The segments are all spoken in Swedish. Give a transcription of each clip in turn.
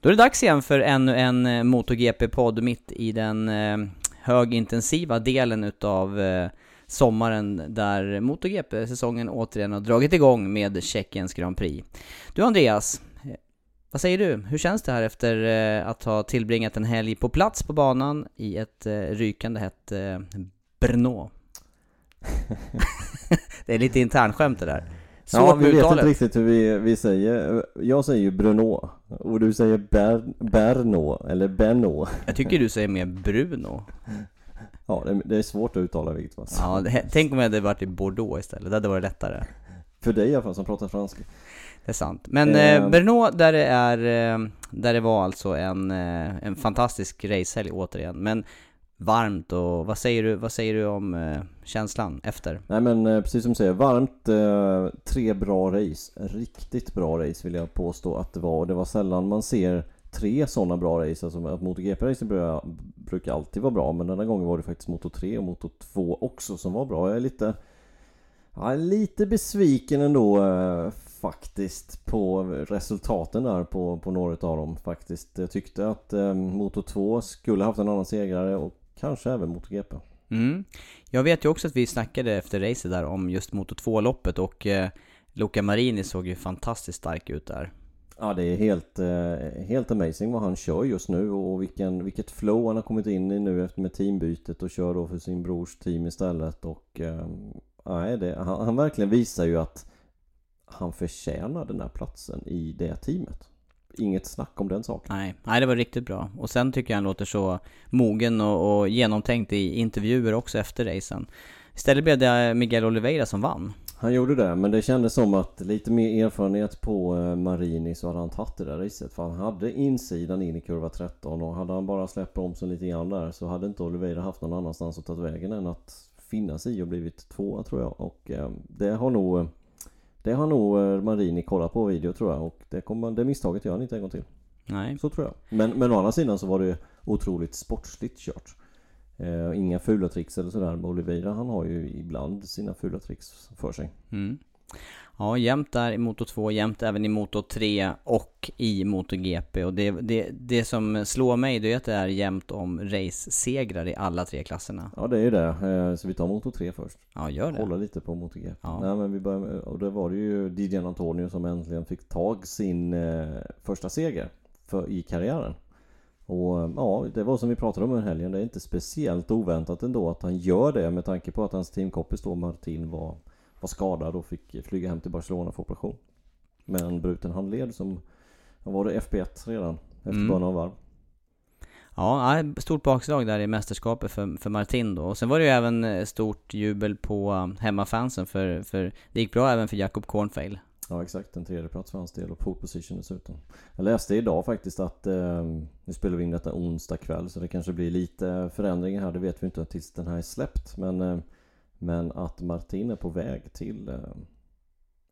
Då är det dags igen för ännu en eh, MotoGP-podd mitt i den eh, högintensiva delen utav eh, sommaren där MotoGP-säsongen återigen har dragit igång med Tjeckiens Grand Prix. Du Andreas, vad säger du? Hur känns det här efter att ha tillbringat en helg på plats på banan i ett rykande hett Brno? det är lite internskämt det där. Svårt ja, vi vet uttalet. inte riktigt hur vi, vi säger. Jag säger ju Bruno och du säger Ber, Berno eller Benno. Jag tycker du säger mer Bruno. Ja, det, det är svårt att uttala vilket fall. Ja, det, tänk om jag hade varit i Bordeaux istället, det hade varit lättare. För dig i alla fall som pratar franska. Det är sant. Men Eh. eh, Brno, där det är, eh, där det var alltså en, eh, en fantastisk racehelg återigen. Men varmt och vad säger du, vad säger du om eh, känslan efter? Nej men eh, precis som du säger, varmt, eh, tre bra race. Riktigt bra race vill jag påstå att det var. Och det var sällan man ser tre sådana bra race. Alltså att MotoGP-racen brukar, alltid vara bra. Men denna gången var det faktiskt Moto 3 och Moto 2 också som var bra. Jag är lite, ja, lite besviken ändå eh, faktiskt på resultaten där på, på några av dem faktiskt. Jag tyckte att eh, Moto 2 skulle haft en annan segrare och kanske även MotoGP. Mm. Jag vet ju också att vi snackade efter racet där om just Moto 2-loppet och eh, Luca Marini såg ju fantastiskt stark ut där. Ja det är helt, eh, helt amazing vad han kör just nu och vilken, vilket flow han har kommit in i nu efter med teambytet och kör då för sin brors team istället och eh, nej, det, han, han verkligen visar ju att han förtjänar den här platsen i det teamet. Inget snack om den saken. Nej, nej det var riktigt bra. Och sen tycker jag han låter så mogen och, och genomtänkt i intervjuer också efter racen. Istället blev det Miguel Oliveira som vann. Han gjorde det, men det kändes som att lite mer erfarenhet på eh, Marini så hade han tagit det där racet. För han hade insidan in i kurva 13 och hade han bara släppt bromsen lite grann där så hade inte Oliveira haft någon annanstans att ta vägen än att finnas i och blivit tvåa tror jag. Och eh, det har nog det har nog eh, Marini kollat på video tror jag och det, kommer, det misstaget gör han inte en gång till. Nej. Så tror jag. Men, men å andra sidan så var det otroligt sportsligt kört. Eh, inga fula tricks eller sådär. Men Oliveira han har ju ibland sina fula tricks för sig. Mm. Ja, jämnt där i Moto 2, jämnt även i Moto 3 och i MotoGP. Och det, det, det som slår mig det är att det är jämnt om race-segrar i alla tre klasserna. Ja det är ju det. Eh, så vi tar Moto 3 först. Ja, gör det. Hålla lite på MotoGP. Ja. Nej men vi börjar med, och det var det ju Didier Antonio som äntligen fick tag sin eh, första seger för, i karriären. Och eh, ja, det var som vi pratade om den helgen. Det är inte speciellt oväntat ändå att han gör det med tanke på att hans teamkompis då Martin var, var skadad och fick flyga hem till Barcelona för operation. Med en bruten handled som, var det, FP1 redan efter Mm. bara några varv. Ja, stort bakslag där i mästerskapet för, för Martin då. Och sen var det ju även eh, stort jubel på um, hemmafansen för, för det gick bra även för Jakob Kornfeil. Ja exakt, en tredje plats för hans del och pole position dessutom. Jag läste idag faktiskt att, eh, nu spelar vi in detta onsdag kväll så det kanske blir lite förändringar här, det vet vi inte tills den här är släppt. Men, eh, men att Martin är på väg till eh,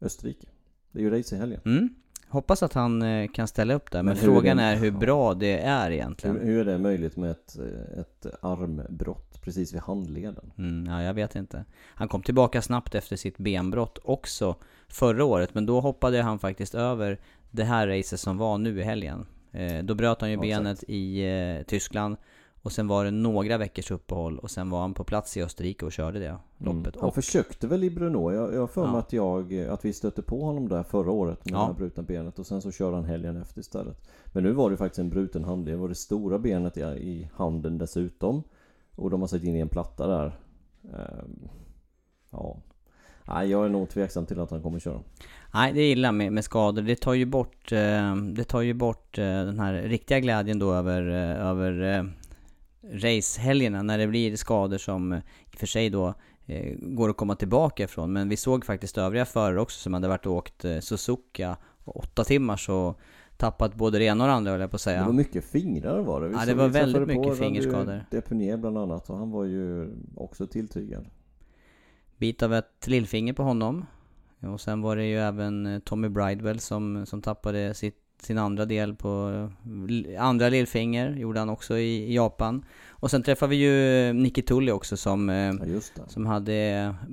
Österrike. Det är ju race i helgen. Mm. Hoppas att han eh, kan ställa upp där, men, Men frågan är hur bra det är egentligen. Hur, hur är det möjligt med ett, ett armbrott precis vid handleden? Mm, ja, jag vet inte. Han kom tillbaka snabbt efter sitt benbrott också förra året, men då hoppade han faktiskt över det här racet som var nu i helgen. Eh, då bröt han ju Ja, benet i eh, Tyskland, och sen var det några veckors uppehåll, och sen var han på plats i Österrike och körde det loppet. Mm. Han Och, försökte väl i Brno, jag har för mig Ja. att, jag, att vi stötte på honom där förra året med Ja. det här brutna benet och sen så körde han helgen efter istället. Men nu var det faktiskt en bruten handled, det var det stora benet i, i handen dessutom. Och de har satt in i en platta där. Ehm, ja. Nej, jag är nog tveksam till att han kommer köra. nej, det är illa med, med skador. Det tar ju bort, eh, det tar ju bort eh, den här riktiga glädjen då över, eh, över eh, racehelgerna när det blir skador som i och för sig då eh, går att komma tillbaka ifrån. Men vi såg faktiskt övriga förare också som hade varit och åkt eh, Suzuka åtta timmar så tappat både det ena och det andra höll jag på att Det var säga. mycket fingrar var det. Vi Ja, det var väldigt mycket fingerskador. Depunier bland annat och han var ju också tilltygad. Bit av ett lillfinger på honom. Och sen var det ju även eh, Tommy Bridewell som, som tappade sitt, sin andra del på andra lillfinger, gjorde han också i, i Japan. Och sen träffade vi ju Nicky Tully också som, eh, Ja som hade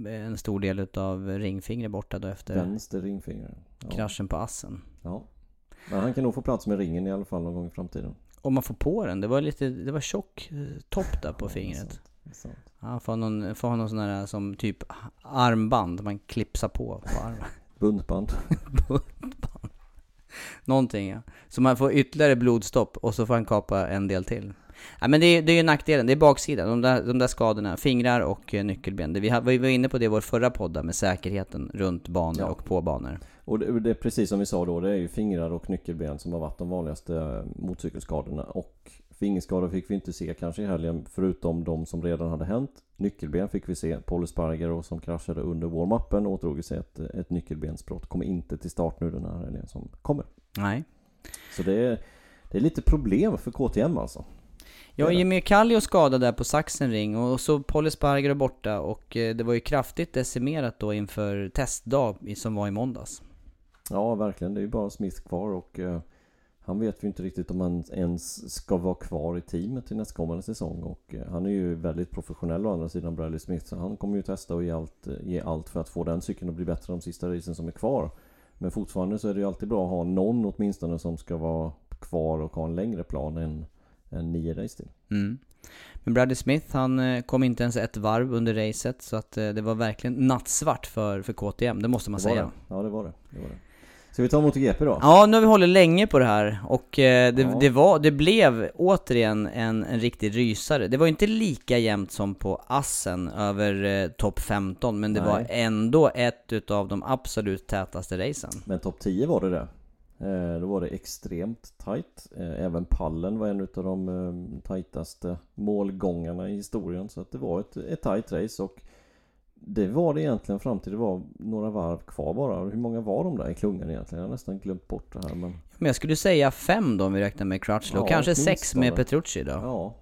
eh, en stor del utav ringfingret borta då efter Vänster ringfinger. Ja. kraschen på assen. ja. Men han kan nog få plats med ringen i alla fall någon gång i framtiden. Om man får på den, det var lite, det var tjock eh, topp där på fingret. Ja, får någon, får ha någon sån här som typ armband man klipsar på på armen. Buntband. Buntband. Någonting ja. Så man får ytterligare blodstopp och så får han kapa en del till. Ja, men det är, det är ju nackdelen, det är baksidan. De där, de där skadorna, fingrar och eh, nyckelben. Det, vi, har, vi var inne på det i vår förra podd med säkerheten runt banor Ja. och på banor. Och det, det är precis som vi sa då, det är ju fingrar och nyckelben som har varit de vanligaste eh, motorcykelskadorna. Och fingerskador fick vi inte se kanske i helgen, förutom de som redan hade hänt. Nyckelben fick vi se, Paul Espargaro som kraschade under warm-upen ådrog sig ett, ett nyckelbensbrott. Kommer inte till start nu den här helgen som kommer. Nej. Så det är, det är lite problem för KTM alltså. Ja. Jimmy Kallio skadad där på Sachsenring och så Polly Sparger är borta och eh, det var ju kraftigt decimerat då inför testdag som var i måndags. Ja, verkligen. Det är ju bara Smith kvar och eh, han vet vi inte riktigt om han ens ska vara kvar i teamet till nästkommande säsong. Och eh, han är ju väldigt professionell å andra sidan, Bradley Smith. Så han kommer ju testa och ge allt, eh, ge allt för att få den cykeln att bli bättre de sista racen som är kvar. Men fortfarande så är det ju alltid bra att ha någon åtminstone som ska vara kvar och ha en längre plan än, än nio race till. Mm. Men Bradley Smith han eh, kom inte ens ett varv under racet så att det var verkligen nattsvart för, för KTM, det måste man Det säga. det. Ja, det var det. det, var det. Ska vi ta MotoGP då? Ja, nu har vi hållit länge på det här och eh, det, Ja. det, var, det blev återigen en, en riktig rysare. Det var inte lika jämnt som på Assen över eh, topp 15, men det Nej. var ändå ett utav de absolut tätaste racen. Men topp 10 var det det. Eh, då var det extremt tight. Eh, även pallen var en av de eh, tajtaste målgångarna i historien. Så att det var ett, ett tight race och det var det egentligen fram till det var några varv kvar bara. Hur många var de där i klungan egentligen? Jag har nästan glömt bort det här men... Men jag skulle säga fem då om vi räknar med Crutchlow, Ja, kanske sex med. Petrucci då. Ja,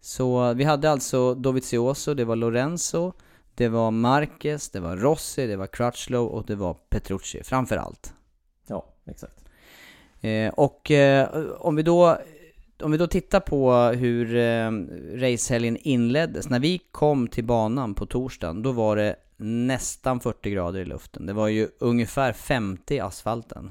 Så vi hade alltså Dovizioso, det var Lorenzo, det var Marquez, det var Rossi, det var Crutchlow och det var Petrucci framför allt. ja exakt. Eh, och eh, om vi då om vi då tittar på hur eh, racehelgen inleddes. När vi kom till banan på torsdagen, då var det nästan 40 grader i luften. Det var ju ungefär 50 i asfalten.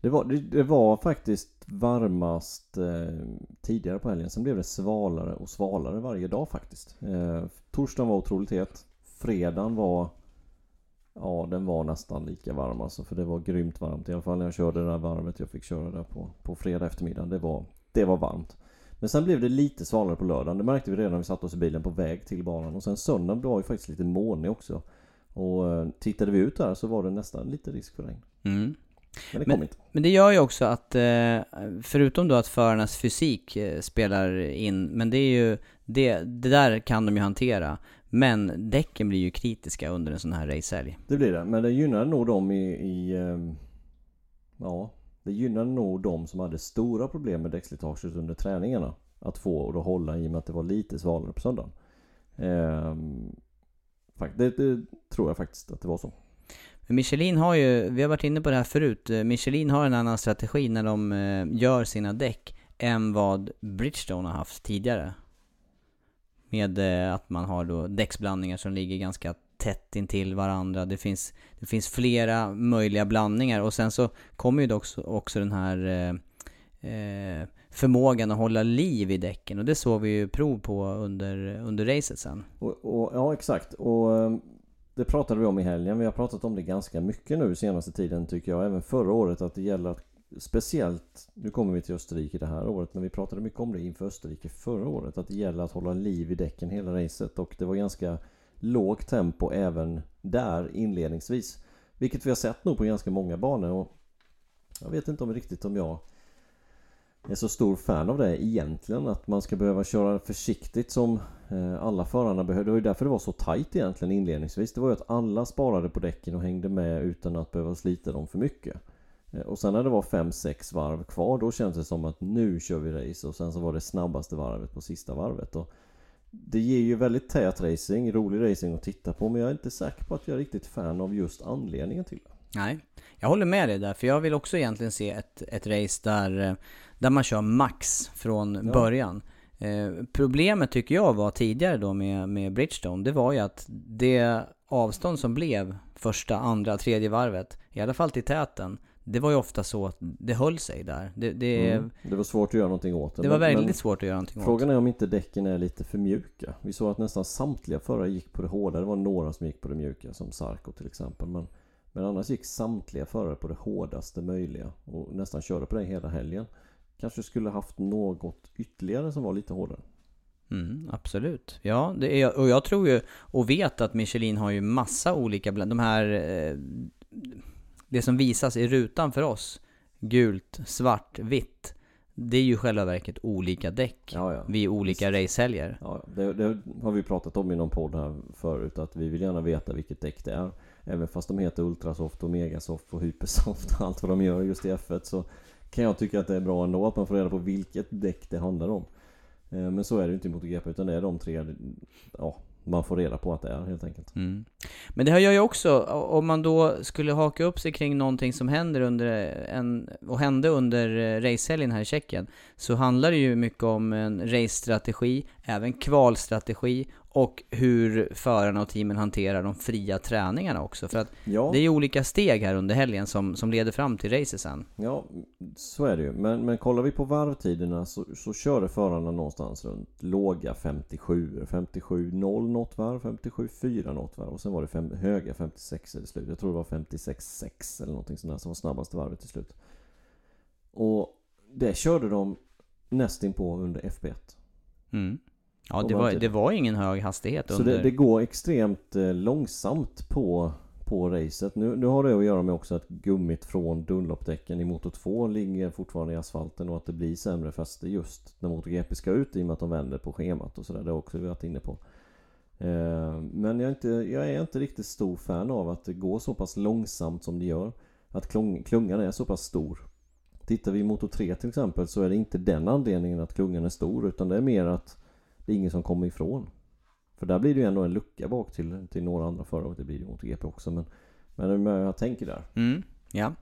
Det var, det, det var faktiskt varmast eh, tidigare på helgen. Sen blev det svalare och svalare varje dag faktiskt. Eh, torsdagen var otroligt het. Fredagen var Ja, den var nästan lika varm alltså. För det var grymt varmt. I alla fall när jag körde det där varvet jag fick köra där på, på fredag eftermiddag. Det var, det var varmt. Men sen blev det lite svalare på lördagen. Det märkte vi redan när vi satte oss i bilen på väg till banan. Och sen söndagen var ju faktiskt lite molnig också. Och eh, tittade vi ut där så var det nästan lite risk för regn. Mm. Men det Men- kom inte. Men det gör ju också att, eh, förutom då att förarnas fysik eh, spelar in, men det är ju, det, det där kan de ju hantera. Men däcken blir ju kritiska under en sån här racehelg. Det blir det, men det gynnar nog dem i, i Ja, det gynnade nog de som hade stora problem med däckslitaget under träningarna. Att få och hålla i och med att det var lite svalare på söndagen. Ehm, det, det tror jag faktiskt att det var så. Michelin har ju, vi har varit inne på det här förut, eh, Michelin har en annan strategi när de eh, gör sina däck än vad Bridgestone har haft tidigare. Med eh, att man har då däcksblandningar som ligger ganska tätt intill varandra. Det finns, det finns flera möjliga blandningar och sen så kommer ju också, också den här eh, eh, förmågan att hålla liv i däcken och det såg vi ju prov på under, under racet sen. Och, och, ja exakt och ehm, det pratade vi om i helgen. Vi har pratat om det ganska mycket nu senaste tiden tycker jag. Även förra året att det gäller att Speciellt, nu kommer vi till Österrike det här året, men vi pratade mycket om det inför Österrike förra året. Att det gäller att hålla liv i däcken hela racet och det var ganska lågt tempo även där inledningsvis. Vilket vi har sett nog på ganska många banor och jag vet inte om riktigt om jag är så stor fan av det egentligen. Att man ska behöva köra försiktigt som eh, alla förarna behövde. Det var ju därför det var så tight egentligen inledningsvis. Det var ju att alla sparade på däcken och hängde med utan att behöva slita dem för mycket. Eh, och sen när det var 5-6 varv kvar då kändes det som att nu kör vi race och sen så var det snabbaste varvet på sista varvet. Och det ger ju väldigt tät racing, rolig racing att titta på men jag är inte säker på att jag är riktigt fan av just anledningen till det. Nej, jag håller med dig där, för jag vill också egentligen se ett, ett race där, eh, där man kör max från Ja. början. Eh, problemet tycker jag var tidigare då med, med Bridgestone, det var ju att det avstånd som blev första, andra, tredje varvet, i alla fall till täten, det var ju ofta så att det höll sig där. Det, det, Mm. Det var svårt att göra någonting åt det. det var väldigt svårt att göra någonting åt. Frågan är om inte däcken är lite för mjuka. Vi såg att nästan samtliga förare gick på det hårda. Det var några som gick på det mjuka som Sarko till exempel. Men, men annars gick samtliga förare på det hårdaste möjliga och nästan körde på det hela helgen. Kanske skulle haft något ytterligare som var lite hårdare. Mm, absolut. Ja, det är, och jag tror ju och vet att Michelin har ju massa olika, bland- de här, eh, det som visas i rutan för oss, gult, svart, vitt, det är ju själva verket olika däck Ja, ja. vid olika racehelger. Ja, det, det har vi pratat om i någon podd här förut att vi vill gärna veta vilket däck det är. Även fast de heter Ultrasoft och Megasoft och Hypersoft och allt vad de gör just i F1 så kan jag tycka att det är bra ändå att man får reda på vilket däck det handlar om. Eh, Men så är det ju inte i MotoGP utan det är de tre ja, man får reda på att det är helt enkelt. Mm. Men det här gör ju också, om man då skulle haka upp sig kring någonting som händer under eh, en, och hände under eh, racehelgen här i Tjeckien, så handlar det ju mycket om en race-strategi, även kvalstrategi och hur förarna och teamen hanterar de fria träningarna också. För att Ja, det är ju olika steg här under helgen som, som leder fram till racet sen. ja så är det ju. Men, men kollar vi på varvtiderna så, så körde förarna någonstans runt låga 57, 57,0 något varv, 57,4 något varv och sen var det fem, höga 56 i slut. Jag tror det var 56,6 eller någonting sånt där som var snabbaste varvet till slut. Och det körde de nästinpå under FP1. Mm. Ja, det var, det var ingen hög hastighet Så under... det, det går extremt eh, långsamt på, på racet. Nu, nu har det att göra med också att gummit från Dunlopdäcken i Moto 2 ligger fortfarande i asfalten och att det blir sämre fäste just när MotoGP ska ut i och med att de vänder på schemat och sådär. Det har också vi varit inne på. Eh, Men jag är, inte, jag är inte riktigt stor fan av att det går så pass långsamt som det gör. Att klung, klungan är så pass stor. Tittar vi i Moto 3 till exempel så är det inte den anledningen att klungan är stor utan det är mer att det är ingen som kommer ifrån. För där blir det ju ändå en lucka bak till, till några andra förare det blir det ju MotoGP också men Men jag tänker där. Mm, ja.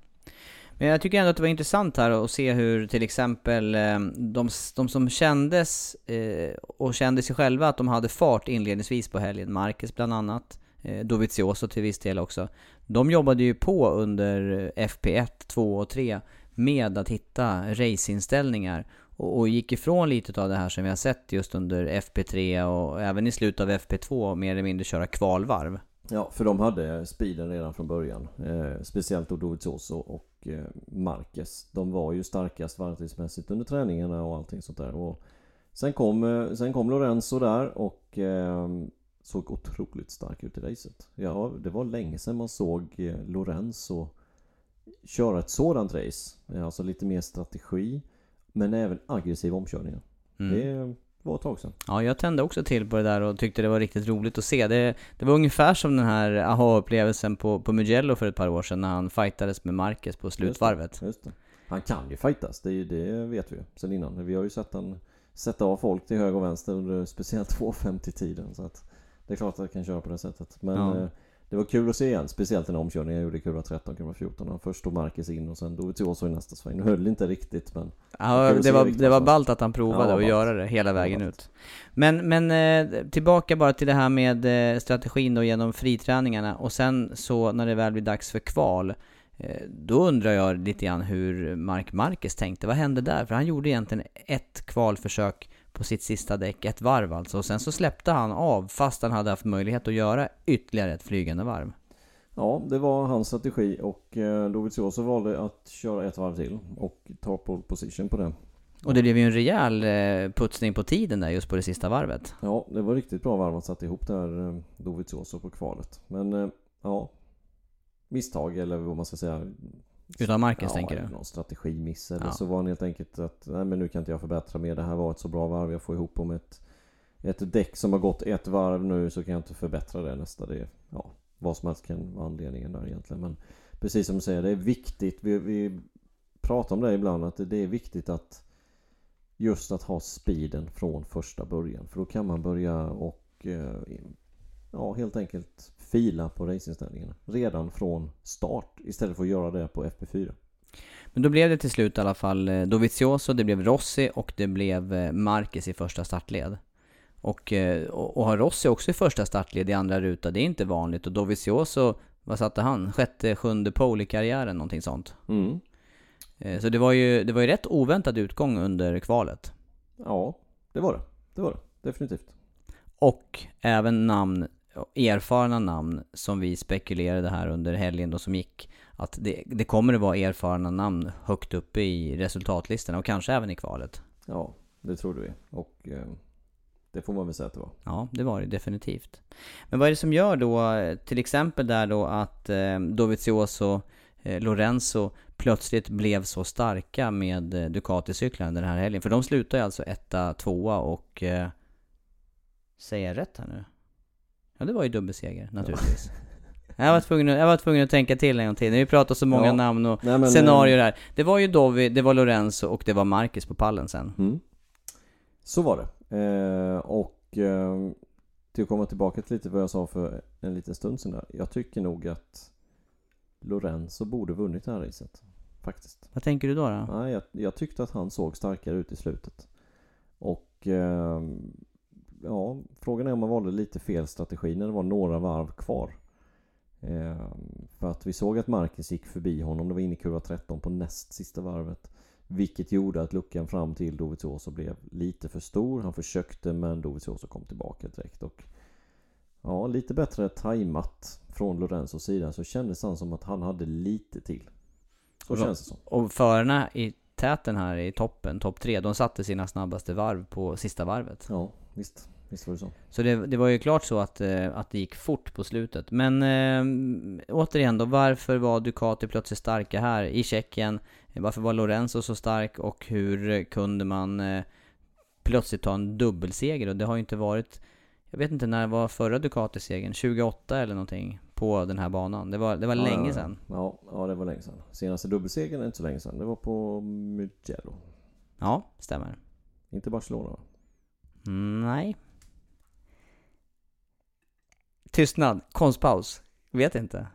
Men jag tycker ändå att det var intressant här att se hur till exempel eh, de, de som kändes eh, och kände sig själva att de hade fart inledningsvis på helgen, Marcus bland annat, eh, Dovizioso till viss del också. De jobbade ju på under FP1, 2 och 3 med att hitta raceinställningar och, och gick ifrån lite av det här som vi har sett just under FP3 och även i slutet av FP2 mer eller mindre köra kvalvarv. Ja, för de hade speeden redan från början. Eh, speciellt då Dovizioso och eh, Marquez. De var ju starkast varvtidsmässigt under träningarna och allting sånt där. Och sen, kom, eh, sen kom Lorenzo där och eh, såg otroligt stark ut i racet. Ja, det var länge sedan man såg eh, Lorenzo köra ett sådant race. Alltså lite mer strategi. Men även aggressiva omkörningar. Mm. Det, var ett tag sedan. Ja, jag tände också till på det där och tyckte det var riktigt roligt att se. Det, det var ungefär som den här aha-upplevelsen på, på Mugello för ett par år sedan när han fightades med Marquez på slutvarvet. Just det. Han kan ju fightas, det, ju- det vet vi ju sen innan. Vi har ju sett han sätta av folk till höger och vänster under speciellt 2.50-tiden. Så att det är klart att han kan köra på det sättet. Men Ja. Det var kul att se igen, speciellt den omkörningen jag gjorde i kurva 13, kurva 14. Han först stod Marcus in och sen Dovizioso i nästa sväng. Det höll inte riktigt men Ja, det var, det var ballt att han provade Ja, att göra det hela vägen ut. Men, men eh, tillbaka bara till det här med eh, strategin då genom friträningarna och sen så när det väl blir dags för kval eh, då undrar jag lite grann hur Mark Marquez tänkte. Vad hände där? För han gjorde egentligen ett kvalförsök på sitt sista däck, ett varv alltså. Och sen så släppte han av fast han hade haft möjlighet att göra ytterligare ett flygande varv. Ja, det var hans strategi och eh, Dovizioso valde att köra ett varv till och ta pole position på det. Och det blev ju en rejäl eh, putsning på tiden där just på det sista varvet. Ja, det var riktigt bra varv han satte ihop där eh, Dovizioso på kvalet. Men eh, ja, misstag eller vad man ska säga. Utav Marquez ja, tänker du? någon strategimiss eller Ja. så var han helt enkelt att nej men nu kan inte jag förbättra mer. Det här var ett så bra varv jag får ihop om ett ett däck som har gått ett varv nu så kan jag inte förbättra det nästa. Det ja, vad som helst kan vara anledningen där egentligen. Men precis som du säger, det är viktigt. Vi, vi pratar om det ibland att det, det är viktigt att just att ha speeden från första början. För då kan man börja och eh, ja, helt enkelt fila på racinginställningarna redan från start istället för att göra det på FP4. Men då blev det till slut i alla fall eh, Dovizioso, det blev Rossi och det blev eh, Marquez i första startled. Och, eh, och och ha Rossi också i första startled i andra ruta, det är inte vanligt. Och Dovizioso, vad satte han? Sjätte, sjunde pole i karriären, någonting sånt. Mm. Så det var ju, det var ju rätt oväntad utgång under kvalet. Ja, det var det. Det var det. Definitivt. Och även namn, erfarna namn som vi spekulerade här under helgen då som gick. Att det, det kommer att vara erfarna namn högt uppe i resultatlistorna och kanske även i kvalet. Ja, det trodde vi. Och eh, det får man väl säga att det var. Ja, det var det definitivt. Men vad är det som gör då, till exempel där då att eh, Dovizioso, eh, Lorenzo plötsligt blev så starka med eh, Ducati-cyklarna den här helgen? För de slutar ju alltså etta, tvåa och... Eh, säger jag rätt här nu? Ja, det var ju dubbelseger naturligtvis. Jag var, tvungen att, jag var tvungen att tänka till en gång till. Vi pratar så många Ja. namn och Nej, men, scenarier här. Det var ju Dovi, det var Lorenzo och det var Marcus på pallen sen. Mm. Så var det. Eh, och eh, till att komma tillbaka till lite vad jag sa för en liten stund sedan där. Jag tycker nog att Lorenzo borde vunnit det här racet. Faktiskt. Vad tänker du då? då? Nej, jag, jag tyckte att han såg starkare ut i slutet. Och eh, ja, frågan är om man valde lite fel strategi när det var några varv kvar. Eh, för att vi såg att Marcus gick förbi honom. Det var inne i kurva 13 på näst sista varvet. Vilket gjorde att luckan fram till Dovizioso blev lite för stor. Han försökte men Dovizioso kom tillbaka direkt. Och ja, lite bättre tajmat från Lorenzos sida så kändes han som att han hade lite till. Så Och känns det som. Och förarna i täten här i toppen, topp tre, de satte sina snabbaste varv på sista varvet. Ja, visst. Visst var det så. Så det, det var ju klart så att, eh, att det gick fort på slutet. Men eh, återigen då, varför var Ducati plötsligt starka här i Tjeckien? Varför var Lorenzo så stark och hur kunde man eh, plötsligt ta en dubbelseger? Och det har ju inte varit, jag vet inte när var förra Ducati-segern? 28 eller någonting? På den här banan. Det var, det var Ja, länge sedan. Ja, ja, det var länge sedan. Senaste dubbelsegern är inte så länge sedan. Det var på Mugello. Ja, stämmer. Inte Barcelona va? Mm, nej. Tystnad. Konstpaus. Vet inte.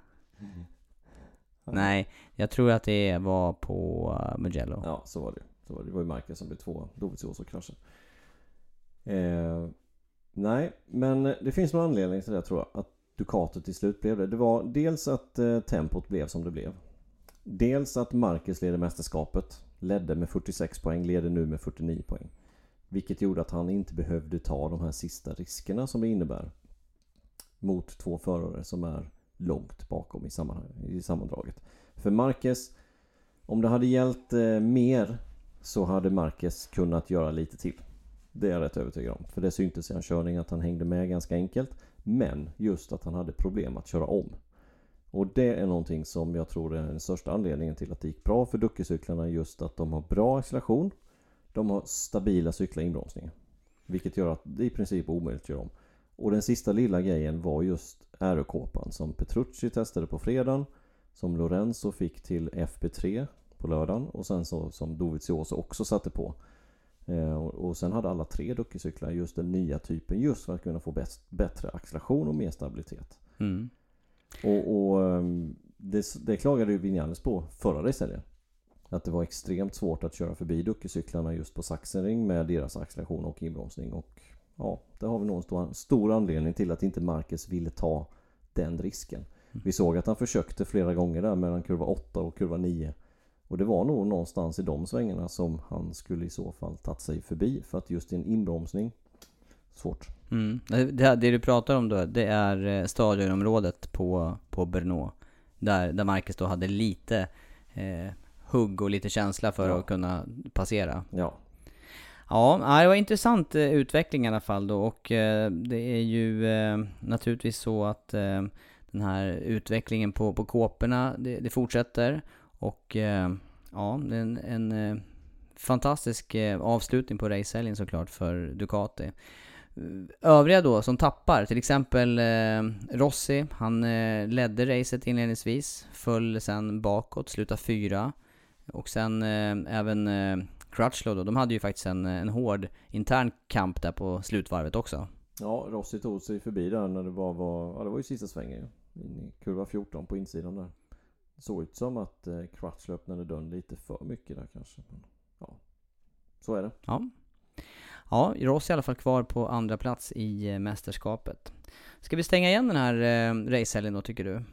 Nej, jag tror att det var på uh, Mugello. Ja, så var det. Så var det. det var ju Marquez som blev tvåa. Dovizioso kraschade. Eh, nej, men det finns någon anledning till det tror jag. Att Ducati till slut blev det. Det var dels att eh, tempot blev som det blev. Dels att Marquez ledde mästerskapet. Ledde med 46 poäng, leder nu med 49 poäng. Vilket gjorde att han inte behövde ta de här sista riskerna som det innebär. Mot två förare som är långt bakom i, sammanhang, i sammandraget. För Marquez, om det hade gällt eh, mer så hade Marquez kunnat göra lite till. Det är jag rätt övertygad om. För det syntes i hans körning att han hängde med ganska enkelt. Men just att han hade problem att köra om. Och det är någonting som jag tror är den största anledningen till att det gick bra för Ducke-cyklarna. Just att de har bra acceleration. De har stabila cyklar inbromsningar. Vilket gör att det i princip omöjligt att göra om. Och den sista lilla grejen var just aerokåpan som Petrucci testade på fredagen. Som Lorenzo fick till FP3 på lördagen och sen så som Dovizioso också satte på. Eh, och, och sen hade alla tre duckecyklar just den nya typen just för att kunna få bäst, bättre acceleration och mer stabilitet. Mm. Och, och ehm, det, det klagade ju Vinales på förra racehelgen. Att det var extremt svårt att köra förbi duckecyklarna just på Sachsenring med deras acceleration och inbromsning. Och ja, det har vi nog en stor, stor anledning till att inte Marcus ville ta den risken. Vi såg att han försökte flera gånger där mellan kurva 8 och kurva 9. Och det var nog någonstans i de svängarna som han skulle i så fall tagit sig förbi. För att just i en inbromsning, svårt. Mm. Det, det det du pratar om då, det är eh, stadionområdet på, på Brno. Där, där Marcus då hade lite eh, hugg och lite känsla för Ja. att kunna passera. Ja, Ja, det var intressant eh, utveckling i alla fall då och eh, det är ju eh, naturligtvis så att den här utvecklingen på, på kåporna, det, det fortsätter och ja, det är en, en fantastisk avslutning på racehelgen såklart för Ducati. Övriga då som tappar, till exempel Rossi, han ledde racet inledningsvis, föll sen bakåt, slutade fyra. Och sen eh, även eh, Crutchlow då, de hade ju faktiskt en, en hård intern kamp där på slutvarvet också. ja Rossi tog sig förbi där när det bara var, ja det var ju sista svängen. In i kurva 14 på insidan där. Det såg ut som att eh, Crutchlow öppnade dörren lite för mycket där kanske. Men, ja, så är det. Ja. Ja, Rossi i alla fall kvar på andra plats i eh, mästerskapet. Ska vi stänga igen den här eh, racehelgen då tycker du?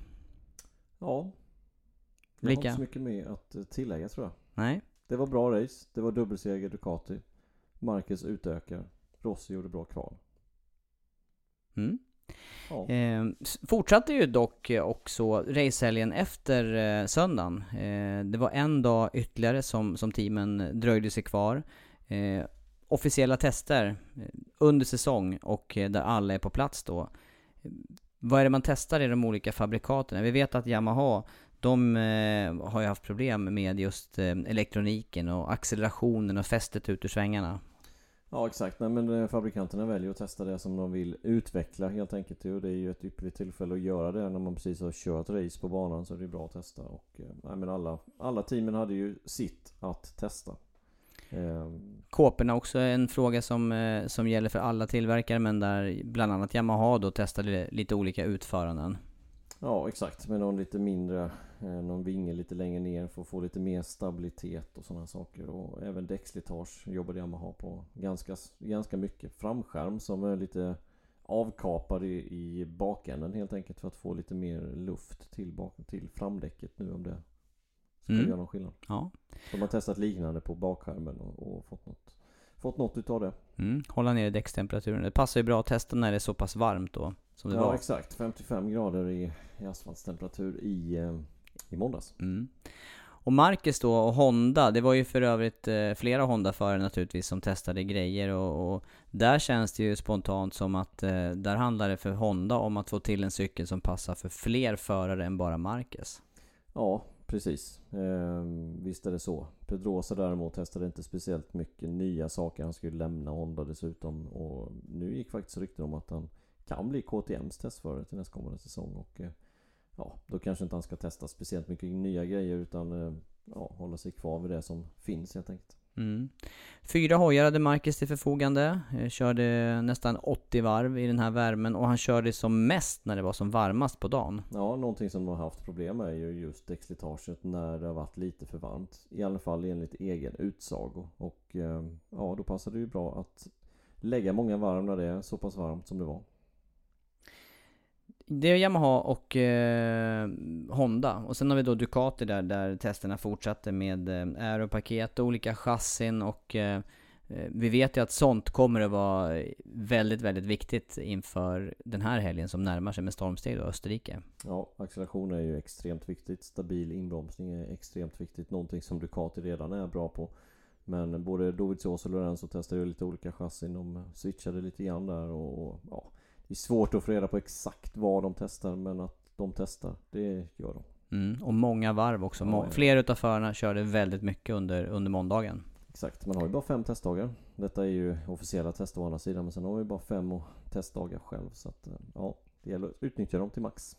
Ja. Jag har inte så mycket mer att eh, tillägga tror jag. Nej? Det var bra race. Det var dubbelseger Ducati. Marcus utökar. Rossi gjorde bra kval. Mm. Ja. Eh, fortsatte ju dock eh, också racehelgen efter eh, söndagen. Eh, det var en dag ytterligare som, som teamen dröjde sig kvar. Eh, officiella tester eh, under säsong och där alla är på plats då. Eh, Vad är det man testar i de olika fabrikaten? Vi vet att Yamaha, de eh, har ju haft problem med just eh, elektroniken och accelerationen och fästet ut ur svängarna. ja exakt. Nej, men eh, fabrikanterna väljer att testa det som de vill utveckla helt enkelt. Och det är ju ett ypperligt tillfälle att göra det när man precis har kört race på banan. Så det är bra att testa. Och, eh, men alla, alla teamen hade ju sitt att testa. Ehm, Kåporna också är en fråga som, eh, som gäller för alla tillverkare men där bland annat Yamaha då testade lite olika utföranden. Ja exakt, med någon lite mindre, någon vinge lite längre ner för att få lite mer stabilitet och sådana saker. Och även däckslitage jobbade Yamaha på ganska, ganska mycket. Framskärm som är lite avkapad i, i bakänden helt enkelt för att få lite mer luft till, bak, till framdäcket nu om det ska Mm. göra någon skillnad. Ja. De har testat liknande på bakskärmen och, och fått något, fått något utav det. Mm. Hålla ner däckstemperaturen. Det passar ju bra att testa när det är så pass varmt då. Som det Ja var. exakt, 55 grader i, i asfaltstemperatur i, eh, i måndags. Mm. Och Marcus då och Honda, det var ju för övrigt eh, flera Honda-förare naturligtvis som testade grejer och, och där känns det ju spontant som att eh, där handlar det för Honda om att få till en cykel som passar för fler förare än bara Marcus. Ja, precis. Ehm, visst är det så. Pedrosa däremot testade inte speciellt mycket nya saker. Han skulle lämna Honda dessutom. Och nu gick faktiskt rykten om att han kan bli KTMs testförare till nästkommande säsong. Och eh, ja, då kanske inte han ska testa speciellt mycket nya grejer utan eh, ja, hålla sig kvar vid det som finns helt enkelt. Mm. Fyra hojar hade Marcus till förfogande, eh, körde nästan 80 varv i den här värmen och han körde som mest när det var som varmast på dagen. Ja, någonting som de har haft problem med är ju just däckslitaget när det har varit lite för varmt. I alla fall enligt egen utsago. Och eh, ja, då passar det ju bra att lägga många varv när det är så pass varmt som det var. Det är Yamaha och eh, Honda. Och sen har vi då Ducati där, där testerna fortsatte med eh, aeropaket och olika chassin och eh, eh, vi vet ju att sånt kommer att vara väldigt, väldigt viktigt inför den här helgen som närmar sig med stormsteg och Österrike. Ja, acceleration är ju extremt viktigt. Stabil inbromsning är extremt viktigt. Någonting som Ducati redan är bra på. Men både Dovizioso och Lorenzo testade ju lite olika chassin. De switchade lite grann där och, och ja, det är svårt att få reda på exakt vad de testar men att de testar, det gör de. Mm, och många varv också. Ja, ja. Flera utav förarna körde väldigt mycket under, under måndagen. Exakt, man har ju bara fem testdagar. Detta är ju officiella test å andra sidan men sen har vi bara fem testdagar själv så att eh, ja, det gäller att utnyttja dem till max.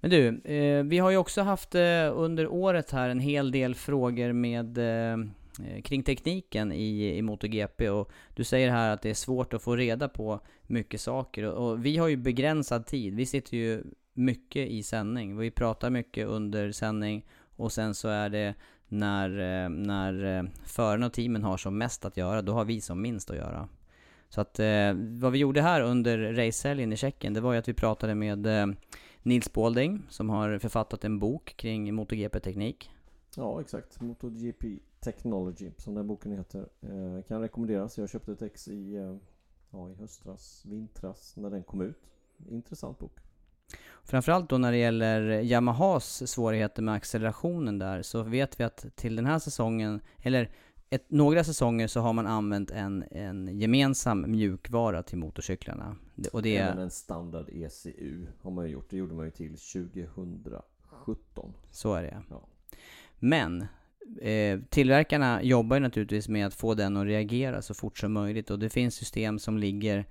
Men du, eh, vi har ju också haft eh, under året här en hel del frågor med eh Eh, kring tekniken i, i MotoGP och du säger här att det är svårt att få reda på mycket saker och, och vi har ju begränsad tid. Vi sitter ju mycket i sändning. Vi pratar mycket under sändning och sen så är det när, eh, när eh, förarna och teamen har som mest att göra, då har vi som minst att göra. Så att eh, vad vi gjorde här under racehelgen i Tjeckien, det var ju att vi pratade med eh, Nils Balding som har författat en bok kring MotoGP-teknik. Ja, exakt. MotoGP Technology som den boken heter. Eh, kan rekommenderas. Jag köpte ett ex i, eh, ja, i höstras, vintras när den kom ut. Intressant bok. Framförallt då när det gäller Yamahas svårigheter med accelerationen där, så vet vi att till den här säsongen, eller ett, några säsonger så har man använt en, en gemensam mjukvara till motorcyklarna. Och det är... Även en standard ECU har man ju gjort. Det gjorde man ju till 2017. Så är det ja. Men eh, tillverkarna jobbar ju naturligtvis med att få den att reagera så fort som möjligt och det finns system som ligger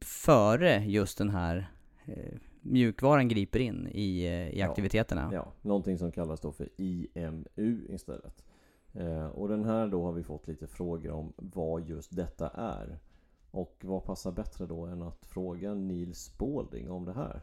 före just den här eh, mjukvaran griper in i, eh, i aktiviteterna. Ja, någonting som kallas då för IMU istället. Eh, och den här då har vi fått lite frågor om vad just detta är. Och vad passar bättre då än att fråga Nils Spalding om det här?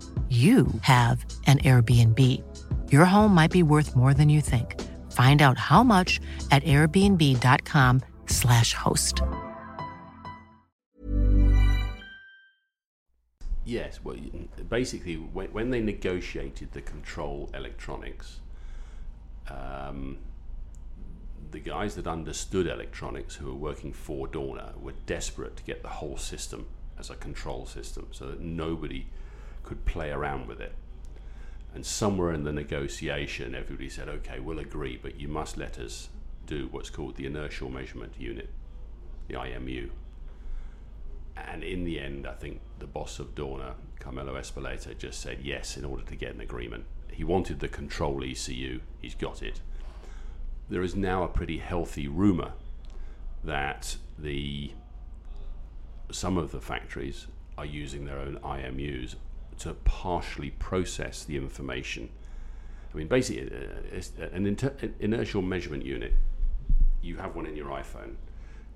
you have an Airbnb. Your home might be worth more than you think. Find out how much at airbnb.com slash host. Yes, well, basically, when, when they negotiated the control electronics, um, the guys that understood electronics who were working for Dorna were desperate to get the whole system as a control system so that nobody – could play around with it. And somewhere in the negotiation, everybody said, okay, we'll agree, but you must let us do what's called the inertial measurement unit, the IMU. And in the end, I think the boss of Dorna, Carmelo Espeleta, just said yes in order to get an agreement. He wanted the control ECU, he's got it. There is now a pretty healthy rumour that the some of the factories are using their own IMUs to partially process the information. I mean, basically, uh, an inter- inertial measurement unit. You have one in your iPhone.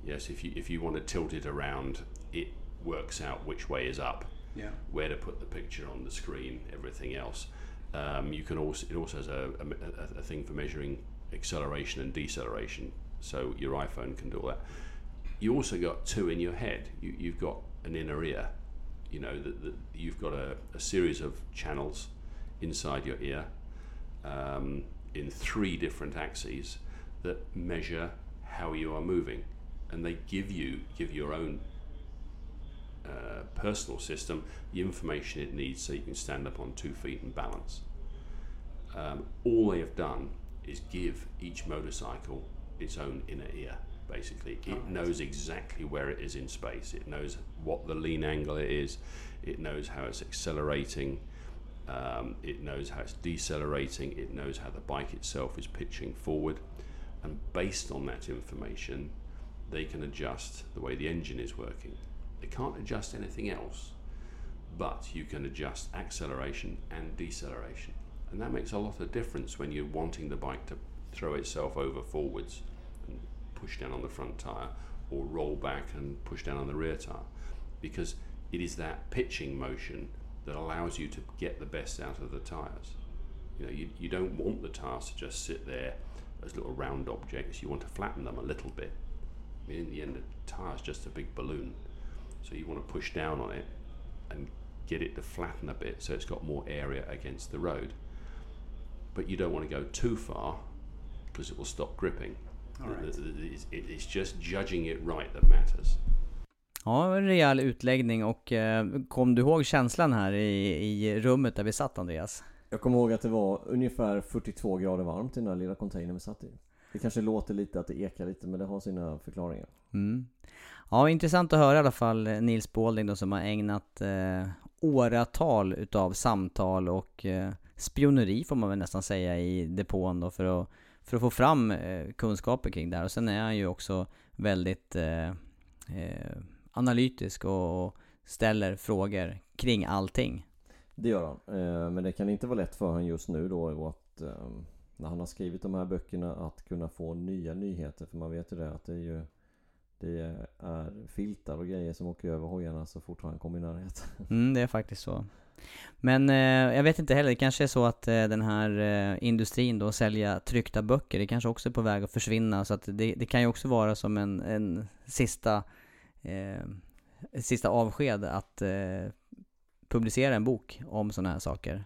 Yes, if you if you want to tilt it around, it works out which way is up. Yeah. Where to put the picture on the screen, everything else. Um, you can also it also has a, a, a, thing for measuring acceleration and deceleration. So your iPhone can do all that. You also got two in your head. You, you've got an inner ear you know that, you've got a, a, series of channels inside your ear um, in three different axes that measure how you are moving, and they give you give your own uh, personal system the information it needs so you can stand up on two feet and balance. Um, all they have done is give each motorcycle its own inner ear. Basically, it knows exactly where it is in space. It knows what the lean angle it is. It knows how it's accelerating. Um, it knows how it's decelerating. It knows how the bike itself is pitching forward. And based on that information, they can adjust the way the engine is working. They can't adjust anything else, but you can adjust acceleration and deceleration. And that makes a lot of difference when you're wanting the bike to throw itself over forwards and push down on the front tire or roll back and push down on the rear tire because it is that pitching motion that allows you to get the best out of the tires. You know, you, you don't want the tires to just sit there as little round objects. You want to flatten them a little bit. I mean, in the end, the tire is just a big balloon. So you want to push down on it and get it to flatten a bit so it's got more area against the road. But you don't want to go too far because it will stop gripping. The- It's, it- it's just judging it right that matters. Ja, en rejäl utläggning och eh, kom du ihåg känslan här i, i rummet där vi satt Andreas? Jag kommer ihåg att det var ungefär 42 grader varmt i den där lilla containern vi satt i. Det kanske låter lite att det ekar lite men det har sina förklaringar. Mm. Ja, intressant att höra i alla fall eh, Nils Balding då som har ägnat eh, åratal utav samtal och eh, spioneri får man väl nästan säga i depån då för att, för att få fram eh, kunskaper kring det här. Och sen är han ju också väldigt eh, eh, analytisk och, och ställer frågor kring allting. Det gör han. Eh, Men det kan inte vara lätt för honom just nu då att eh, när han har skrivit de här böckerna att kunna få nya nyheter. För man vet ju det att det är ju det är filtar och grejer som åker över hojarna så fort han kommer i närheten. Mm, det är faktiskt så. Men eh, jag vet inte heller, det kanske är så att eh, den här eh, industrin då, sälja tryckta böcker, det kanske också är på väg att försvinna. Så att det, det kan ju också vara som en, en sista, eh, sista avsked att eh, publicera en bok om sådana här saker.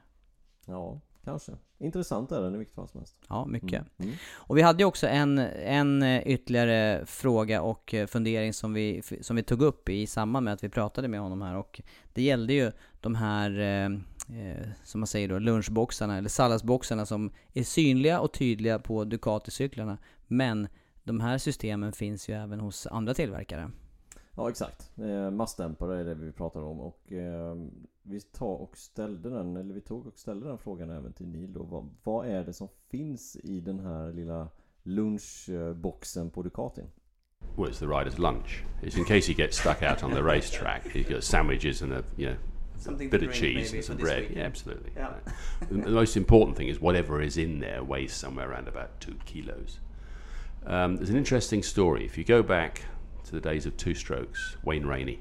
Ja, kanske. Intressant är den i vilket fall som helst. Ja, mycket. Mm. Mm. Och vi hade ju också en, en eh, ytterligare fråga och eh, fundering som vi, som vi tog upp i samband med att vi pratade med honom här och det gällde ju de här, eh, eh, som man säger då, lunchboxarna eller salladsboxarna som är synliga och tydliga på Ducati-cyklarna men de här systemen finns ju även hos andra tillverkare. Ja exakt. Eh, massdämpare är det vi pratar om och eh, vi tar och ställde den, eller vi tog och ställde den frågan även till Neil då. Vad, vad är det som finns i den här lilla lunchboxen på Ducatin? Well, it's the rider's lunch. It's in case he gets stuck out on the racetrack. He's got sandwiches and a you know Something bit of cheese and some bread. weekend. Yeah, absolutely. Yeah. the the most important thing is whatever is in there weighs somewhere around about two kilos. Um, there's an interesting story. If you go back to the days of two strokes, Wayne Rainey,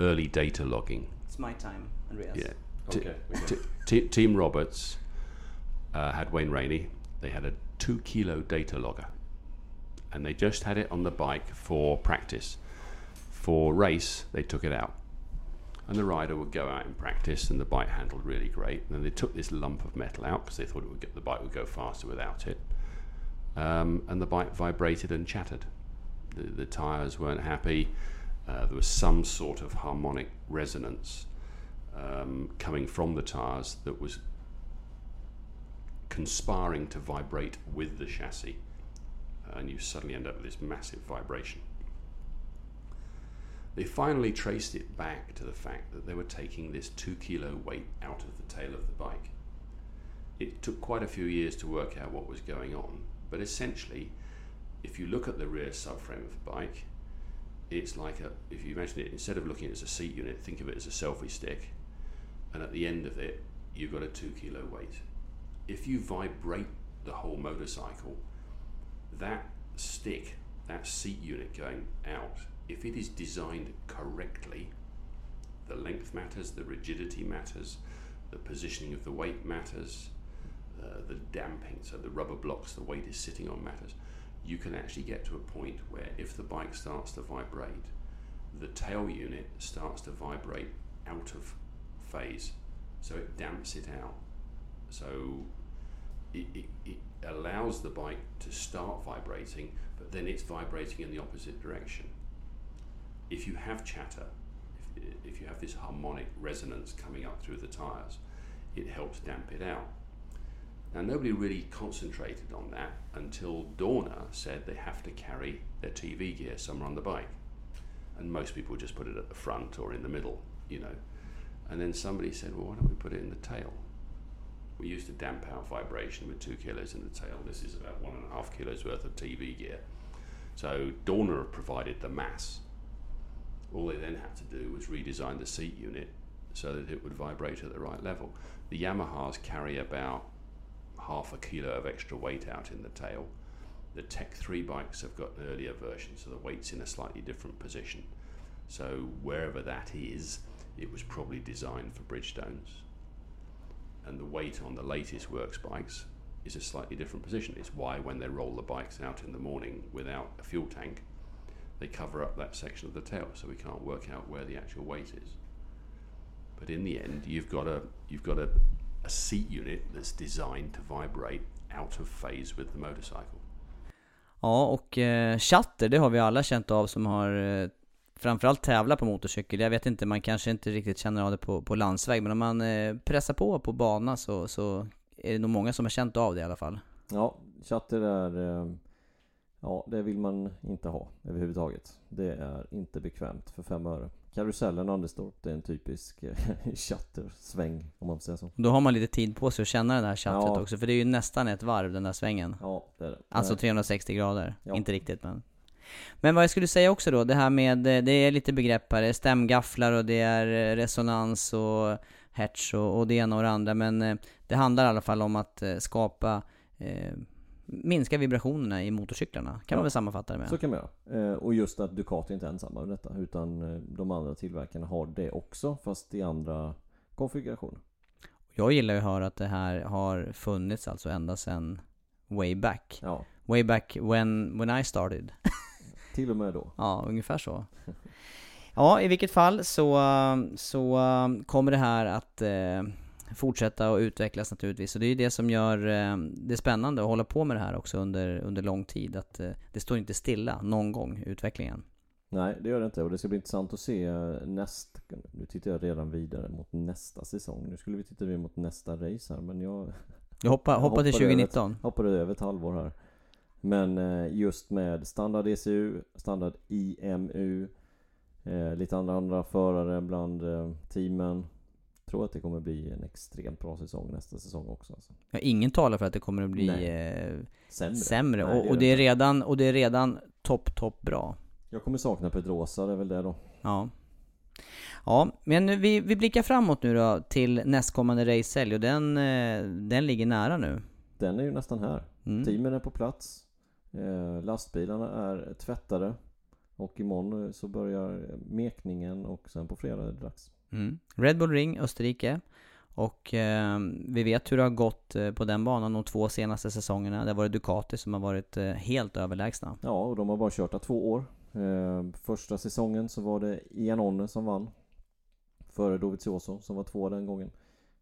early data logging. It's my time, Andreas. Yeah. T- Okay, t- t- Team Roberts uh, had Wayne Rainey. They had a two kilo data logger, and they just had it on the bike for practice. For race, they took it out, and the rider would go out and practice, and the bike handled really great. And then they took this lump of metal out because they thought it would get the bike would go faster without it, um, and the bike vibrated and chattered. The, the tires weren't happy. Uh, there was some sort of harmonic resonance um, coming from the tires that was conspiring to vibrate with the chassis, and you suddenly end up with this massive vibration. They finally traced it back to the fact that they were taking this two kilo weight out of the tail of the bike. It took quite a few years to work out what was going on, but essentially, if you look at the rear subframe of the bike, it's like a, if you imagine it, instead of looking at it as a seat unit, think of it as a selfie stick and at the end of it, you've got a two kilo weight. If you vibrate the whole motorcycle, that stick, that seat unit going out, if it is designed correctly, the length matters, the rigidity matters, the positioning of the weight matters, uh, the damping, so the rubber blocks the weight is sitting on matters. You can actually get to a point where if the bike starts to vibrate, the tail unit starts to vibrate out of phase, so it damps it out. So it, it, it allows the bike to start vibrating, but then it's vibrating in the opposite direction. If you have chatter, if, if you have this harmonic resonance coming up through the tires, it helps damp it out. Now, nobody really concentrated on that until Dorna said they have to carry their TV gear somewhere on the bike. And most people just put it at the front or in the middle, you know. And then somebody said, well, why don't we put it in the tail? We used to damp out vibration with two kilos in the tail. This is about one and a half kilos worth of TV gear. So Dorna provided the mass. All they then had to do was redesign the seat unit so that it would vibrate at the right level. The Yamahas carry about half a kilo of extra weight out in the tail. The Tech 3 bikes have got an earlier version, so the weight's in a slightly different position. So wherever that is, it was probably designed for Bridgestones. And the weight on the latest works bikes is a slightly different position. It's why when they roll the bikes out in the morning without a fuel tank, they cover up that section of the tail, so we can't work out where the actual weight is. But in the end, you've got a you've got a, a seat unit that's designed to vibrate out of phase with the motorcycle. Ja, och eh, chatter, det har vi alla känt av som har eh, framförallt tävlat på motorcykel. Jag vet inte, man kanske inte riktigt känner av det på, på landsväg, men om man eh, pressar på på bana så, så är det nog många som har känt av det i alla fall. Ja, chatter är... eh, Ja, det vill man inte ha överhuvudtaget. Det är inte bekvämt för fem öre. Karusellen Anderstorp, det är en typisk eh, chattersväng om man får säga så. Då har man lite tid på sig att känna det här chattret Ja. också, för det är ju nästan ett varv den där svängen. Ja, det är det. Alltså Nej. 360 grader. Ja. Inte riktigt men. Men vad jag skulle säga också då, det här med, eh, det är lite begrepp här, det är stämgafflar och det är eh, resonans och hertz och, och det ena och det andra. Men eh, det handlar i alla fall om att eh, skapa, eh, minska vibrationerna i motorcyklarna. Kan Ja. man väl sammanfatta det med? Så kan man göra. Eh, och just att Ducati inte är ensamma med detta utan eh, de andra tillverkarna har det också fast i andra konfigurationer. Jag gillar ju att höra att det här har funnits alltså ända sedan way back. Ja, Way back when, when I started. till och med då. Ja, ungefär så. Ja, i vilket fall så, så um, kommer det här att eh, fortsätta och utvecklas naturligtvis. Och det är ju det som gör eh, det spännande att hålla på med det här också under, under lång tid. Att eh, det står inte stilla någon gång, utvecklingen. Nej, det gör det inte och det ska bli intressant att se eh, nästa... Nu tittar jag redan vidare mot nästa säsong. Nu skulle vi titta vidare mot nästa race här men jag Jag hoppar, Jag hoppar till hoppar över 2019. hoppade över ett halvår här. Men just med standard ECU, standard IMU, lite andra andra förare bland teamen. Tror att det kommer bli en extremt bra säsong nästa säsong också. Alltså. Ja, ingen talar för att det kommer att bli Nej. eh, Sämre. sämre. Nej, och, och, det är redan, och det är redan topp, topp bra. Jag kommer sakna Pedrosa, det är väl det då. Ja. Ja, men nu- vi, vi blickar framåt nu då till nästkommande racehelg och den, eh, den ligger nära nu. Den är ju nästan här. Mm. Teamen är på plats. Eh, lastbilarna är tvättade. Och imorgon så börjar mekningen och sen på fredag är det dags. Mm. Red Bull Ring, Österrike. Och eh, vi vet hur det har gått eh, på den banan de två senaste säsongerna. Det har varit Ducati som har varit eh, helt överlägsna. Ja, och de har bara kört där två år. Eh, första säsongen så var det Iannone som vann. Före Dovizioso som var två den gången.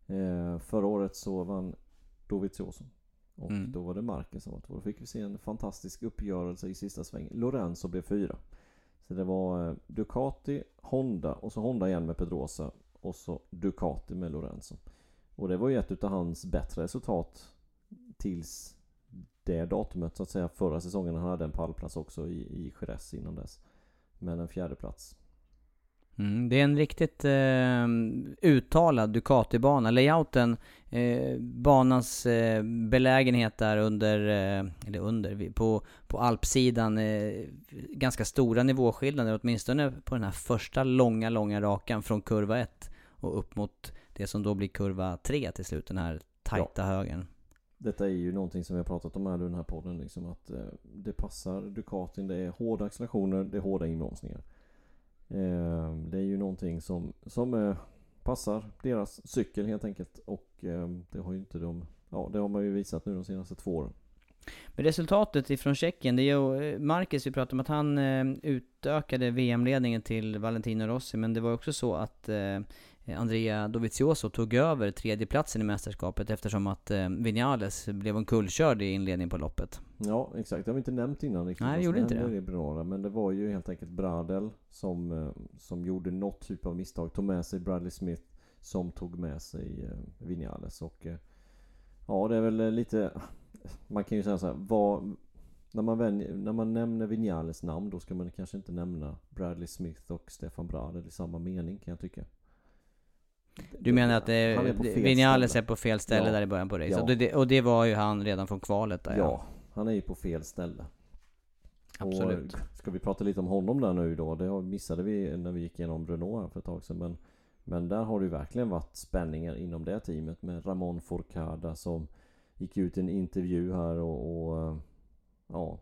Eh, förra året så vann Dovizioso. Och Mm. då var det Marquez som var två. Då fick vi se en fantastisk uppgörelse i sista svängen. Lorenzo blev fyra. Så det var eh, Ducati, Honda och så Honda igen med Pedrosa. Och så Ducati med Lorenzo. Och det var ju ett utav hans bättre resultat tills det datumet så att säga förra säsongen. Han hade en pallplats också i, i Jerez innan dess. Men en fjärde plats. Mm, det är en riktigt eh, uttalad Ducati-bana. Layouten, eh, banans eh, belägenhet där under, eh, eller under, på, på alpsidan, ganska stora nivåskillnader, åtminstone på den här första långa, långa rakan från kurva 1 och upp mot det som då blir kurva 3 till slut, den här tajta högen. Detta är ju någonting som vi har pratat om här i den här podden liksom att eh, det passar Ducatin. Det är hårda accelerationer, det är hårda inbromsningar. Eh, det är ju någonting som, som eh, passar deras cykel helt enkelt. Och eh, det har ju inte de... Ja, det har man ju visat nu de senaste två åren. Men resultatet ifrån Tjeckien, det är ju eh, Marcus, vi pratade om att han eh, utökade VM-ledningen till Valentino Rossi, men det var också så att eh, Andrea Dovizioso tog över tredjeplatsen i mästerskapet eftersom att eh, Vinales blev omkullkörd i inledningen på loppet. Ja, exakt. Det har vi inte nämnt innan riktigt. Nej, vad gjorde inte det. Brunora. Men det var ju helt enkelt Bradel som, eh, som gjorde något typ av misstag. Tog med sig Bradley Smith som tog med sig eh, Vinales. Och eh, Ja, det är väl lite... Man kan ju säga så här, vad, när, man vän, när man nämner Vinales namn då ska man kanske inte nämna Bradley Smith och Stefan Brader i samma mening kan jag tycka. Du menar att Han är på fel Vinales ställe. är på fel ställe Ja. där i början på racet? Ja. Och, det, och det var ju han redan från kvalet där Ja, han är ju på fel ställe. Absolut. Och ska vi prata lite om honom där nu då? Det missade vi när vi gick igenom Renault för ett tag sedan. Men, men där har det ju verkligen varit spänningar inom det teamet med Ramon Forcada som gick ut i en intervju här och, och eh, ja,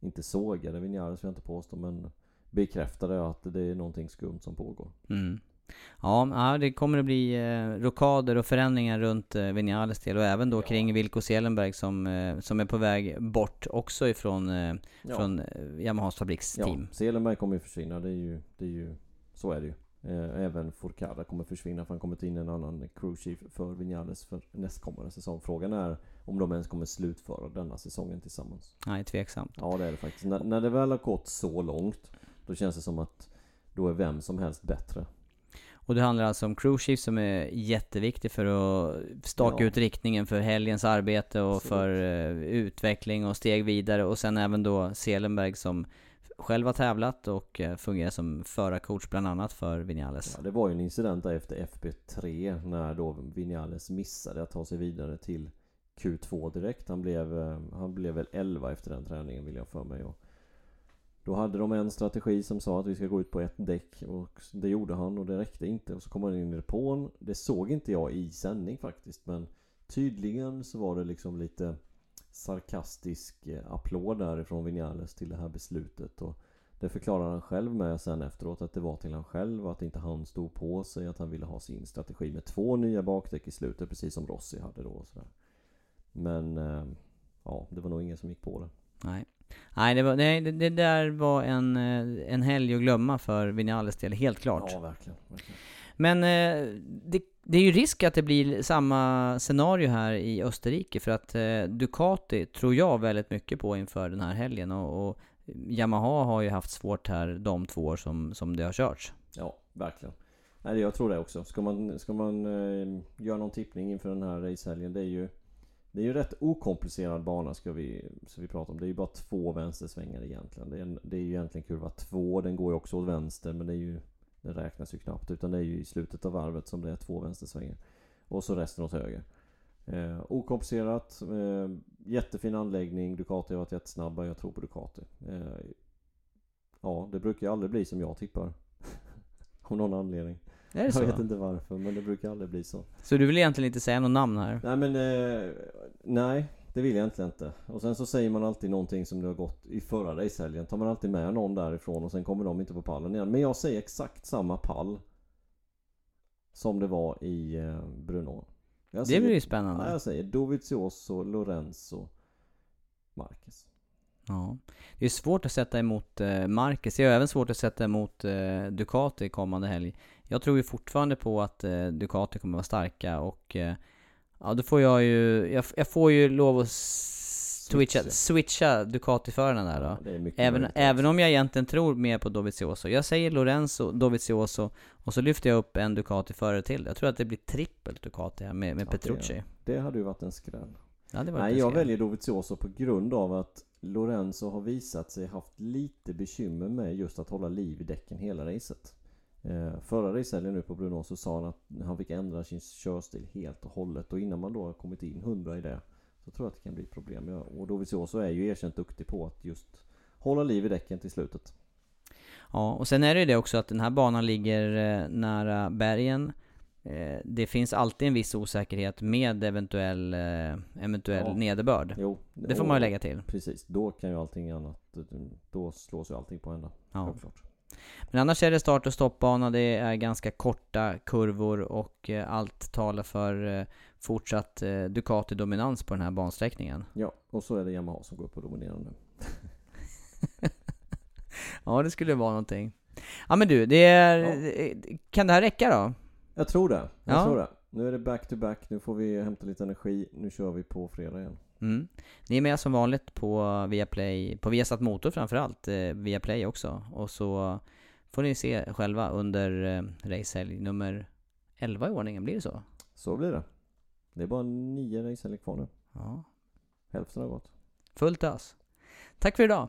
inte sågade Vinales vill jag inte påstå men bekräftade att det är någonting skumt som pågår. Mm. Ja, ja, det kommer att bli eh, rokader och förändringar runt eh, Vinales del och även då kring Wilco Seelenberg som, eh, som är på väg bort också ifrån eh, Ja. från eh, Yamahas fabriksteam. Ja, Selenberg kommer ju försvinna. Det är ju, det är ju så är det ju. Eh, Även Forcada kommer försvinna för han kommer ta in en annan crew chief för Vinales för nästkommande säsong. Frågan är om de ens kommer slutföra denna säsongen tillsammans. Nej, tveksamt. Ja det är det faktiskt. När, när det väl har gått så långt då känns det som att då är vem som helst bättre. Och det handlar alltså om chief som är jätteviktig för att staka Ja. ut riktningen för helgens arbete och Absolut. för eh, utveckling och steg vidare. Och sen även då Seelenberg som själv har tävlat och eh, fungerar som förarcoach bland annat för Vinales. Ja, det var ju en incident där efter FP3 när då Vinales missade att ta sig vidare till Q2 direkt. Han blev, eh, han blev väl 11 efter den träningen vill jag för mig. Och då hade de en strategi som sa att vi ska gå ut på ett däck och det gjorde han och det räckte inte. Och så kom han in i depån. Det såg inte jag i sändning faktiskt men tydligen så var det liksom lite sarkastisk eh, applåd därifrån Vinales till det här beslutet. Och det förklarar han själv med sen efteråt att det var till han själv att inte han stod på sig att han ville ha sin strategi med två nya bakdäck i slutet precis som Rossi hade då och sådär. Men eh, ja, det var nog ingen som gick på det. Nej. Nej, det, var, nej det, det där var en, eh, en helg att glömma för Vinales del, helt klart. Ja, verkligen. verkligen. Men eh, det, det är ju risk att det blir samma scenario här i Österrike för att eh, Ducati tror jag väldigt mycket på inför den här helgen och, och Yamaha har ju haft svårt här de två år som, som det har körts. Ja, verkligen. Nej, jag tror det också. Ska man, ska man eh, göra någon tippning inför den här racehelgen, det är ju det är ju rätt okomplicerad bana ska vi, ska vi prata om. Det är ju bara två vänstersvängar egentligen. Det är, det är ju egentligen kurva två. Den går ju också åt vänster men det är ju Det räknas ju knappt utan det är ju i slutet av varvet som det är två vänstersvängar. Och så resten åt höger. Eh, okomplicerat. Eh, jättefin anläggning. Ducati har varit jättesnabba. Jag tror på Ducati. Eh, ja, det brukar ju aldrig bli som jag tippar. Av någon anledning. Är det Jag så? vet inte varför men det brukar aldrig bli så. Så du vill egentligen inte säga något namn här? Nej men eh, nej, det vill jag egentligen inte. Och sen så säger man alltid någonting som det har gått i förra racehelgen. Tar man alltid med någon därifrån och sen kommer de inte på pallen igen. Men jag säger exakt samma pall. Som det var i eh, Brno. Jag Det säger, blir ju Ja, spännande. jag säger Dovizioso, Lorenzo, Marquez. Ja. Det är svårt att sätta emot eh, Marquez. Det är även svårt att sätta emot eh, Ducati kommande helg. Jag tror ju fortfarande på att eh, Ducati kommer vara starka och eh, ja, då får jag ju, jag, jag får ju lov att switcha, Switcha. Ducati-förarna där då. Ja, det Även, även om jag egentligen tror mer på Dovizioso. Jag säger Lorenzo, Dovizioso och så lyfter jag upp en Ducati-förare till. Jag tror att det blir trippelt Ducati här med, med Ja, Petrucci. Det hade ju varit en skräll. Ja, det Nej, jag väljer Dovizioso på grund av att Lorenzo har visat sig haft lite bekymmer med just att hålla liv i däcken hela racet. Eh, förra racehelgen nu på Bruno så sa han att han fick ändra sin körstil helt och hållet och innan man då har kommit in 100 i det så tror jag att det kan bli problem. Och Dovizioso är ju erkänt duktig på att just hålla liv i däcken till slutet. Ja, och sen är det ju det också att den här banan ligger eh, nära bergen. Eh, det finns alltid en viss osäkerhet med eventuell, eventuell Ja. nederbörd. Jo, Det får man ju lägga till. Precis, då kan ju allting annat, då slås ju allting på ända. Ja. Självklart. Men annars är det start och stoppbana, det är ganska korta kurvor och eh, allt talar för eh, fortsatt eh, Ducati-dominans på den här bansträckningen. Ja, och så är det Yamaha som går upp och dominerar nu. Ja, det skulle vara någonting. Ja men du, det är... Ja. Kan det här räcka då? Jag tror det. Jag Ja. tror det. Nu är det back to back. Nu får vi hämta lite energi. Nu kör vi på fredag igen. Mm. Ni är med som vanligt på Viaplay, på Viasat Motor framförallt, eh, Viaplay också. Och så får ni se själva under eh, racehelg nummer 11 i ordningen, blir det så? Så blir det. Det är bara nio racehelger kvar nu. Ja. Hälften har gått. Fullt ös. Tack för idag.